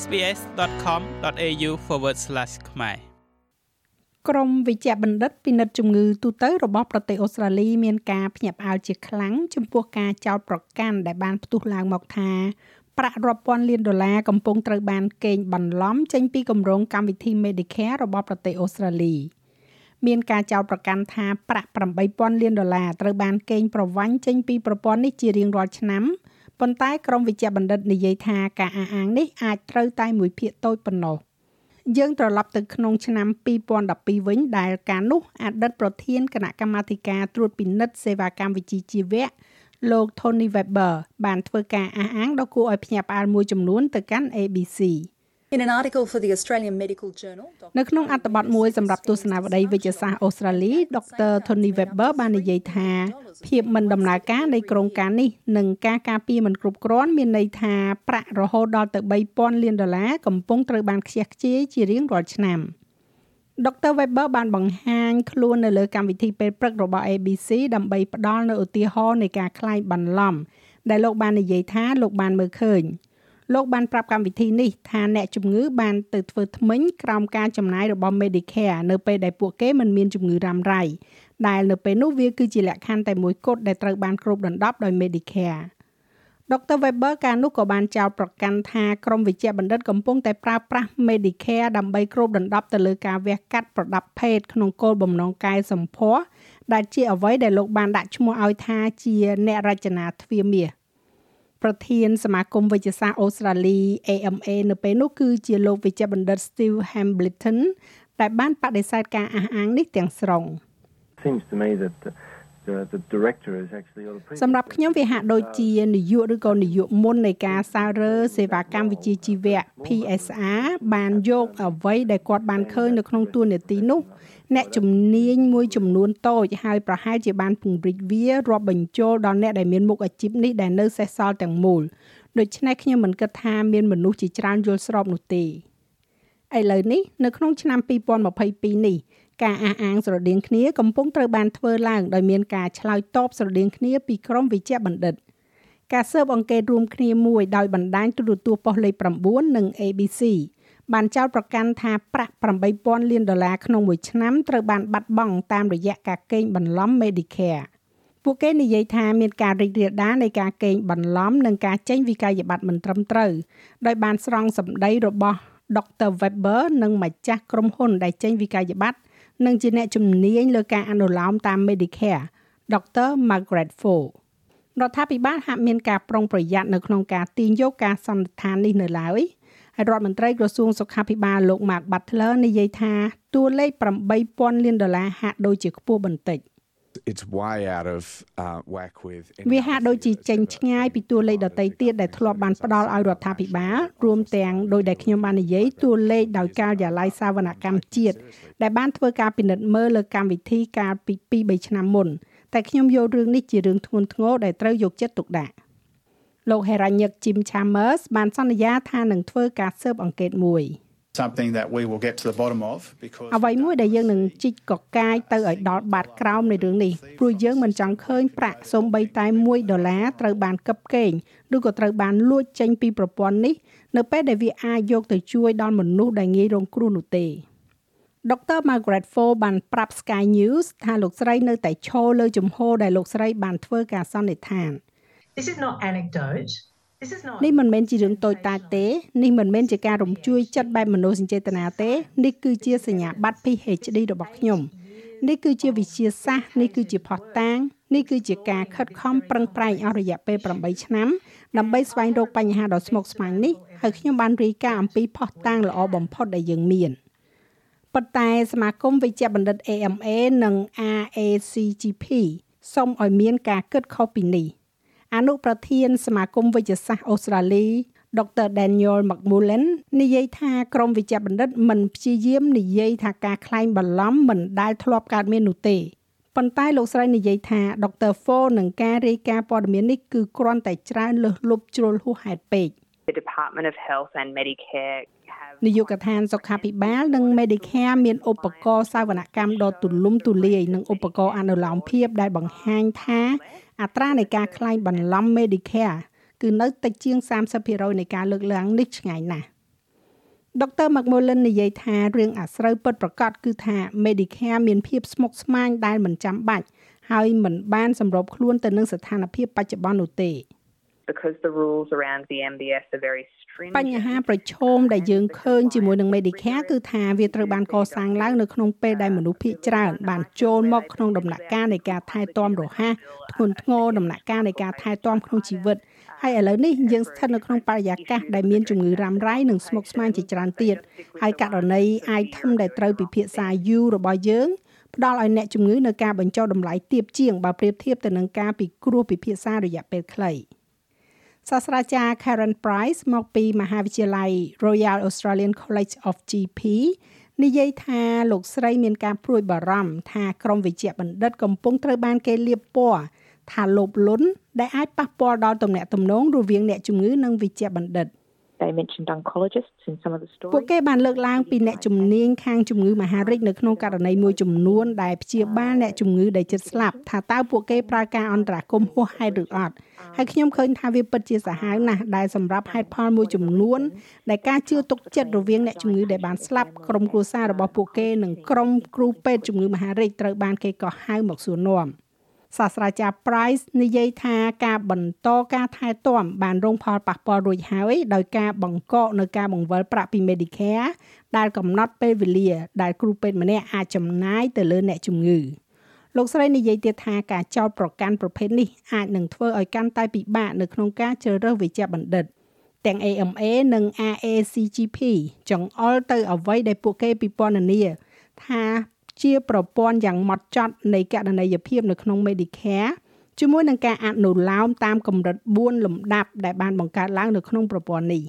sbs.com.au/ ខ្មែរក្រមវិជ្ជបណ្ឌិតពិនិត្យជំងឺទូទៅរបស់ប្រទេសអូស្ត្រាលីមានការភ្ញាក់ផ្អើលជាខ្លាំងចំពោះការចោទប្រកាន់ដែលបានផ្ទុះឡើងមកថាប្រាក់រាប់ពាន់លានដុល្លារកំពុងត្រូវបានកេងបន្លំចេញពីគម្រោងកម្មវិធី Medicare របស់ប្រទេសអូស្ត្រាលីមានការចោទប្រកាន់ថាប្រាក់8000លានដុល្លារត្រូវបានកេងប្រវ័ញ្ចចេញពីប្រព័ន្ធនេះជារៀងរាល់ឆ្នាំ ប៉ុន្តែក្រមវិជ្ជបណ្ឌិតនិយាយថាការអះអាងនេះអាចត្រូវតែមួយភាគតូចប៉ុណ្ណោះយើងត្រឡប់ទៅក្នុងឆ្នាំ2012វិញដែលកាលនោះអតីតប្រធានគណៈកម្មាធិការត្រួតពិនិត្យសេវាកម្មវិជ្ជាជីវៈលោក Tony Weber បានធ្វើការអះអាងដ៏គួរឲ្យភ្ញាក់ផ្អើលមួយចំនួនទៅកាន់ ABC In an article for the Australian Medical Journal នៅក្នុងអត្ថបទមួយសម្រាប់ទស្សនាវដ្តីវិទ្យាសាស្ត្រអូស្ត្រាលី Dr. Tony Weber បាននិយាយថាភាពមិនដំណើរការនៃក្រុមការនេះនិងការការពារមិនគ្រប់គ្រាន់មានន័យថាប្រាក់រហូតដល់ទៅ3000លានដុល្លារកំពុងត្រូវបានខ្ជះខ្ជាយជារៀងរាល់ឆ្នាំដុកទ័រ Weber បានបង្ហាញខ្លួននៅលើកម្មវិធីពេលព្រឹករបស់ ABC ដើម្បីផ្ដល់នូវឧទាហរណ៍នៃការក្លែងបន្លំដែលលោកបាននិយាយថាលោកបានមើលឃើញ លោកបានប្រាប់កម្មវិធីនេះថាអ្នកជំងឺបានទៅធ្វើថ្មិញក្រោមការចំណាយរបស់ Medicare នៅពេលដែលពួកគេមិនមានជំងឺរ៉ាំរ៉ៃដែលនៅពេលនោះវាគឺជាលក្ខខណ្ឌតែមួយគត់ដែលត្រូវបានគ្របដណ្ដប់ដោយ Medicare ដុកទ័រ Weber កាលនោះក៏បានចោទប្រកាន់ថាក្រមវិជ្ជបណ្ឌិតកំពុងតែប្រើប្រាស់ Medicare ដើម្បីគ្របដណ្ដប់ទៅលើការវះកាត់ប្រដាប់ភេទក្នុងគោលបំណងកែសម្ផស្សដែលជាអ្វីដែលលោកបានដាក់ឈ្មោះឲ្យថាជាអ្នករចនាទ្វាមាស ប្រធានសមាគមវិទ្យាសាស្ត្រអូស្ត្រាលី AMA នៅពេលនោះគឺជាលោកវិជ្ជបណ្ឌិត Steve Hambleton ដែលបានបដិសេធការអះអាងនេះទាំងស្រុង seems to me that the, the the director is actually សម្រាប់ខ្ញុំវាហាក់ដូចជានាយកឬក៏នាយកមុននៃការសាររើសេវាកម្មវិជ្ជាជីវៈ PSR បានយកអ្វីដែលគាត់បានឃើញនៅក្នុងទួលនីតិនោះអ្នកជំនាញមួយចំនួនតូចហើយប្រហែលជាបានពង្រីកវារាប់បញ្ចូលដល់អ្នកដែលមានមុខអាជីពនេះដែលនៅសេសសល់ទាំងមូលដូច្នេះខ្ញុំមិនគិតថាមានមនុស្សជាច្រើនយល់ស្របនោះទេឥឡូវនេះនៅក្នុងឆ្នាំ2022នេះ ការអះអាងស្រដៀងគ្នាកំពុងត្រូវបានធ្វើឡើងដោយមានការឆ្លើយតបស្រដៀងគ្នាពីក្រមវិជ្ជបណ្ឌិតការស៊ើបអង្កេតរួមគ្នាមួយដោយបណ្ដាញទូរទស្សន៍ប៉ុស្តិ៍លេខ9និង ABC បានចោទប្រកាន់ថាប្រាក់8000លានដុល្លារក្នុងមួយឆ្នាំត្រូវបានបាត់បង់តាមរយៈការកេងបន្លំ Medicare ពួកគេនិយាយថាមានការរីករាលដាលនៃការកេងបន្លំនិងការចេញវិក័យប័ត្រមិនត្រឹមត្រូវដោយបានស្រង់សម្ដីរបស់ Dr. Weber និងម្ចាស់ក្រុមហ៊ុនដែលចេញវិក័យប័ត្រ និងជាអ្នកជំនាញលើការអនុលោមតាម Medicare Dr. Margaret Fo រដ្ឋាភិបាលហាក់មានការប្រុងប្រយ័ត្ននៅក្នុងការទាញយកការសន្និដ្ឋាននេះនៅឡើយហើយរដ្ឋមន្ត្រីក្រសួងសុខាភិបាលលោក Mark Butler និយាយថាតួលេខ8000លានដុល្លារហាក់ដូចជាខ្ពស់បន្តិច it's way out of uh whack with វាហាក់ដូចជាចេញឆ្ងាយពីតួលេខដតីទៀតដែលធ្លាប់បានផ្ដល់ឲ្យរដ្ឋាភិបាលរួមទាំងដោយដែលខ្ញុំបាននិយាយតួលេខដោយការិយាល័យសាវនកម្មជាតិដែលបានធ្វើការពិនិត្យមើលលើកម្មវិធីកាលពី2 3ឆ្នាំមុនតែខ្ញុំយករឿងនេះជារឿងធ្ងន់ធ្ងរដែលត្រូវយកចិត្តទុកដាក់លោកហេរ៉ាញឹក Jim Chambers បានសន្យាថានឹងធ្វើការស៊ើបអង្កេតមួយ something that we will get to the bottom of because អ្វីមួយដែលយើងនឹងជីកកកាយទៅឲ្យដល់បាតក្រោមនៃរឿងនេះព្រោះយើងមិនចង់ឃើញប្រាក់សូម្បីតែ1ដុល្លារត្រូវបានកឹបកេងឬក៏ត្រូវបានលួចចេញពីប្រព័ន្ធនេះនៅពេលដែលវាអាចយកទៅជួយដល់មនុស្សដែលងាយរងគ្រោះនោះទេដុកទ័រ Margaret Fo បានប្រាប់ Sky News ថាលោកស្រីនៅតែឈរលើជំហរដែលលោកស្រីបានធ្វើការសន្និដ្ឋាន This is not anecdote នេះមិនមែនជារឿងតូចតាចទេនេះមិនមែនជាការរំជួយចិត្តបែបមនោសញ្ចេតនាទេនេះគឺជាសញ្ញាបត្រ PhD របស់ខ្ញុំនេះគឺជាវិទ្យាសាស្ត្រនេះគឺជាផុសតាងនេះគឺជាការខិតខំប្រឹងប្រែងអស់រយៈពេល8ឆ្នាំដើម្បីស្វែងរកបញ្ហាដ៏ស្មុគស្មាញនេះហើយខ្ញុំបានរាយការណ៍អំពីផុសតាងល្អបំផុតដែលយើងមានប៉ុន្តែសមាគមវិជ្ជបណ្ឌិត AMA និង RACGP សូមឲ្យមានការគិតខុសពីនេះ។ អនុប្រធានសមាគមវិទ្យាសាស្ត្រអូស្ត្រាលី Dr. Daniel McMullen និយាយថាក្រមវិជ្ជបណ្ឌិតមិនព្យាយាមនិយាយថាការក្លែងបន្លំមិនដែលធ្លាប់កើតមាននោះទេប៉ុន្តែលោកស្រីនិយាយថា Dr. Fo នឹងការរាយការណ៍ព័ត៌មាននេះគឺគ្រាន់តែច្រើនលើសលប់ជ្រុលហួសហេតុពេក The Department of Health and Medicare នាយកដ្ឋានសុខាភិបាលនិង Medicare មានឧបករណ៍សាវនកម្មដ៏ទូលំទូលាយនិងឧបករណ៍អនុលោមភាពដែលបង្ហាញថា អត្រានៃការក្លែងបន្លំ Medicare គឺនៅតិចជាង30%នៃការលើកឡើងនេះឆ្ងាយណាស់ដុកទ័រ McMullen និយាយថារឿងអាស្រូវពិតប្រាកដគឺថា Medicare មានភាពស្មុគស្មាញដែលមិនចាំបាច់ហើយមិនបានសម្របខ្លួនទៅនឹងស្ថានភាពបច្ចុប្បន្ននោះទេ because the rules around the MBS are very stringent. បញ្ហាប្រឈមដែលយើងឃើញជាមួយនឹង Medicare គឺថាវាត្រូវបានកសាងឡើងនៅក្នុងពេលដែលមនុស្សភាគច្រើន បានចូលមកក្នុងដំណាក់កាលនៃការថែទាំរហ័សធ្ងន់ធ្ងរដំណាក់កាលនៃការថែទាំក្នុងជីវិតហើយឥឡូវនេះយើងស្ថិតនៅក្នុងបរិយាកាសដែលមានជំងឺរ៉ាំរ៉ៃនិងស្មុគស្មាញជាច្រើនទៀតហើយករណី item ដែលត្រូវពិភាក្សាយូររបស់យើងផ្ដល់ឲ្យអ្នកជំងឺនៅការបញ្ចុះតម្លៃទាបជាងបើប្រៀបធៀបទៅនឹងការពិគ្រោះពិភាក្សារយៈពេលខ្លី សាស្ត្រាចារ្យ Karen Price មកពីមហាវិទ្យាល័យ Royal Australian College of GP និយាយថាលោកស្រីមានការព្រួយបារម្ភថាក្រុមវិជ្ជបណ្ឌិតកំពុងត្រូវបានគេលាបពណ៌ថាលោភលន់ដែលអាចប៉ះពាល់ដល់ទំនាក់ទំនងរវាងអ្នកជំងឺនិងវិជ្ជបណ្ឌិត They mentioned oncologists in some of the ពួក stories. គេបានលើកឡើងពីអ្នកជំនាញខាងជំងឺមហារីកនៅក្នុងករណីមួយចំនួនដែលព្យាបាលអ្នកជំងឺដែលជិតស្លាប់ថាតើពួកគេប្រើការអន្តរាគមន៍ហួសហេតុឬអត់ហើយខ្ញុំឃើញថាវាពិតជាសាហាវណាស់ដែលសម្រាប់ហេតុផលមួយចំនួនដែលការជឿទុកចិត្តរវាងអ្នកជំងឺដែលបានស្លាប់ក្រុមគ្រួសាររបស់ពួកគេនិងក្រុមគ្រូពេទ្យជំងឺមហារីកត្រូវបានគេកោះហៅមកសួរនាំ សាស្ត្រាចារ្យ Price និយាយថាការបន្តការថែទាំបានរងផលប៉ះពាល់រួចហើយដោយការបង្កកនៅការបង្វិលប្រាក់ពី Medicare ដែលកំណត់ពេលវេលា ដែលគ្រូពេទ្យម្នាក់អាចចំណាយទៅលើអ្នកជំងឺលោកស្រីនិយាយទៀតថាការចោទប្រកាន់ប្រភេទនេះអាចនឹងធ្វើឲ្យកាន់តែពិបាកនៅក្នុងការជ្រើសរើសវិជ្ជបណ្ឌិតទាំង AMA និង RACGP ចង្អុលទៅអ្វីដែលពួកគេពិពណ៌នាថា ជាប្រព័ន្ធយ៉ាងម៉ត់ចត់នៃកណន័យភាពនៅក្នុង Medicare ជាមួយនឹងការអនុលោមតាមកម្រិត4លំដាប់ដែលបានបង្កើតឡើងនៅក្នុងប្រព័ន្ធនេះ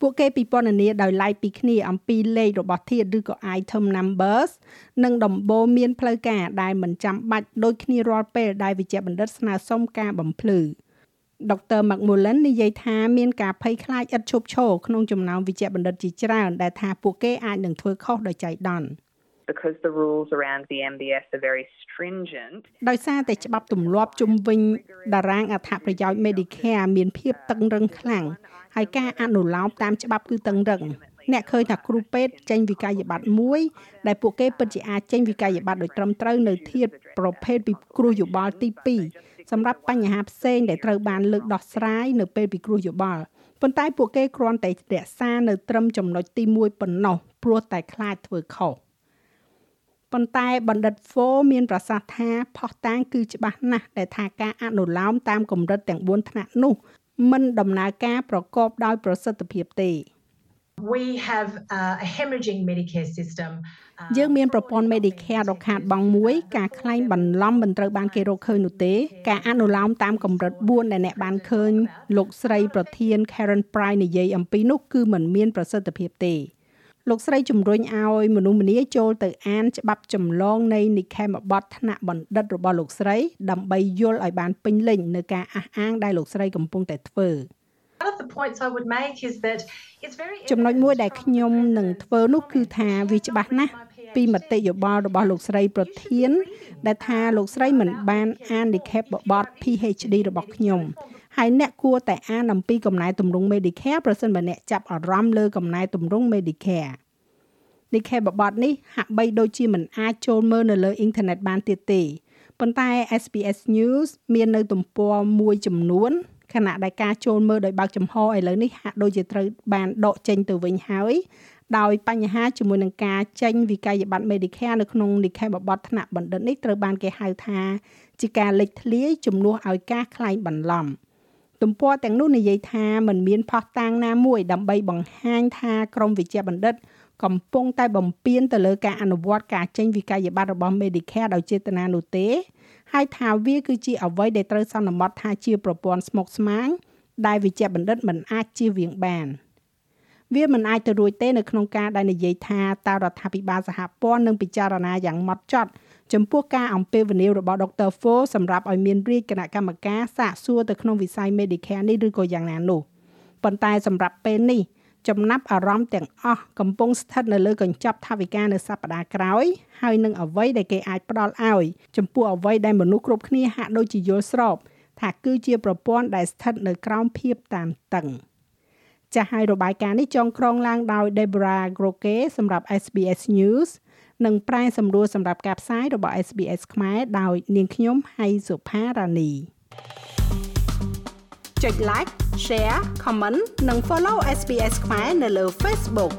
ពួកគេពិពណ៌នាដោយឡែកពីគ្នាអំពីលេខរបស់ធាតុឬក៏ item numbers និងដំបូន្មានផ្លូវការដែលមិនចាំបាច់ដូចគ្នារាល់ពេលដែលវិជ្ជបណ្ឌិតស្នើសុំការបំភ្លឺដុកទ័រ McMullen និយាយថាមានការភ័យខ្លាចឥតឈប់ឈរក្នុងចំណោមវិជ្ជបណ្ឌិតជាច្រើនដែលថាពួកគេអាចនឹងធ្វើខុសដោយចៃដន្យ Because the rules around the MBS are very stringent. ដោយសារតែច្បាប់ទម្លាប់ជំវិញតារាងអត្ថប្រយោជន៍ Medicare មានភាពតឹងរឹងខ្លាំងហើយការអនុលោមតាមច្បាប់គឺតឹងរឹងអ្នកឃើញថាគ្រូពេទ្យចេញវិក័យប័ត្រមួយដែលពួកគេពិតជាអាចចេញវិក័យប័ត្រដោយត្រឹមត្រូវនៅធាតុប្រភេទពិគ្រោះយោបល់ទី2សម្រាប់បញ្ហាផ្សេងដែលត្រូវបានលើកដោះស្រាយនៅពេលពិគ្រោះយោបល់ប៉ុន្តែពួកគេគ្រាន់តែរក្សានៅត្រឹមចំណុចទី1ប៉ុណ្ណោះព្រោះតែខ្លាចធ្វើខុស ប៉ុន្តែបណ្ឌិត Fo មានប្រសាសន៍ថាផុសតាងគឺច្បាស់ណាស់ដែលថាការអនុលោមតាមកម្រិតទាំង4ថ្នាក់នោះមិនដំណើរការប្រកបដោយប្រសិទ្ធភាពទេ We have uh, a hemorrhaging Medicare system. យើងមានប្រព័ន្ធ Medicare ដ៏ខាតបង់មួយការខ្លែងបន្លំមិនត្រូវបានគេរកឃើញនោះទេការអនុលោមតាមកម្រិត4ដែលអ្នកបានឃើញលោកស្រីប្រធាន Karen Pry និយាយអំពីនោះគឺมันមានប្រសិទ្ធភាពទេ លោកស្រីជំរុញឲ្យមនុស្សម្នាចូលទៅអានច្បាប់ចម្លងនៃនិខេមបទថ្នាក់បណ្ឌិតរបស់លោកស្រី ដើម្បីយល់ឲ្យបានពេញលេញនៅការអះអាងដែលលោកស្រីកំពុងតែធ្វើ One of the points I would make is that it's very ចំណុចមួយដែលខ្ញុំនឹងធ្វើនោះគឺថាវាច្បាស់ណាស់ ពីមតិយោបល់របស់លោកស្រីប្រធាន ដែលថាលោកស្រីមិនបានអាននិខេបបទ PhD របស់ខ្ញុំហើយអ្នកគួរតែអានអំពីកំណែទម្រង់ Medicare ប្រសិនបើអ្នកចាប់អារម្មណ៍លើកំណែទម្រង់ Medicare និខេបបទនេះហាក់បីដូចជាមិនអាចចូលមើលនៅលើអ៊ីនធឺណិតបានទៀតទេប៉ុន្តែ SBS News មាននៅទំព័រមួយចំនួនខណៈដែលការចូលមើលដោយបើកចំហឥឡូវនេះហាក់ដូចជាត្រូវបានដកចេញទៅវិញហើយ ដោយបញ្ហាជាមួយនឹងការចេញវិក័យប័ត្រ Medicare នៅក្នុងនិខេបបទថ្នាក់បណ្ឌិតនេះត្រូវបានគេហៅថាជាការលេចធ្លាយជំនួសឲ្យការក្លែងបន្លំទំព័រទាំងនោះនិយាយថាมันមានផុសតាងណាមួយដើម្បីបង្ហាញថាក្រមវិជ្ជាបណ្ឌិត កំពុងតែបំពេញទៅលើការអនុវត្តការចេញវិក័យប័ត្ររបស់ Medicare ដោយចេតនានោះទេហើយថាវាគឺជាអ្វីដែលត្រូវសន្មត់ថាជាប្រព័ន្ធស្មុគស្មាញដែលវិជ្ជាបណ្ឌិតមិនអាចជៀសវាងបាន វាមិនអាចទៅរួចទេនៅក្នុងការដែលនិយាយថាតើរដ្ឋាភិបាលសហព័ន្ធនឹងពិចារណាយ៉ាងម៉ត់ចត់ចំពោះការអំពាវនាវរបស់ Dr. Fo សម្រាប់ឲ្យមានរាជគណៈកម្មការសាកសួរទៅក្នុងវិស័យ Medicare នេះឬក៏យ៉ាងណានោះប៉ុន្តែសម្រាប់ពេលនេះចំណាប់អារម្មណ៍ទាំងអស់កំពុងស្ថិតនៅលើកញ្ចប់ថវិកានៅសប្តាហ៍ក្រោយហើយនឹងអ្វីដែលគេអាចផ្ដល់ឲ្យចំពោះអ្វីដែលមនុស្សគ្រប់គ្នាហាក់ដូចជាយល់ស្រប ថាគឺជាប្រព័ន្ធដែលស្ថិតនៅក្រោមភាពតានតឹង ចាស់ហើយរបាយការណ៍នេះចងក្រងឡើងដោយ Deborah Groke សម្រាប់ SBS News និងប្រែសម្រួលសម្រាប់ការផ្សាយរបស់ SBS ខ្មែរដោយនាងខ្ញុំហៃសុផារ៉ានីចុច like share comment និង follow SBS ខ្មែរនៅលើ Facebook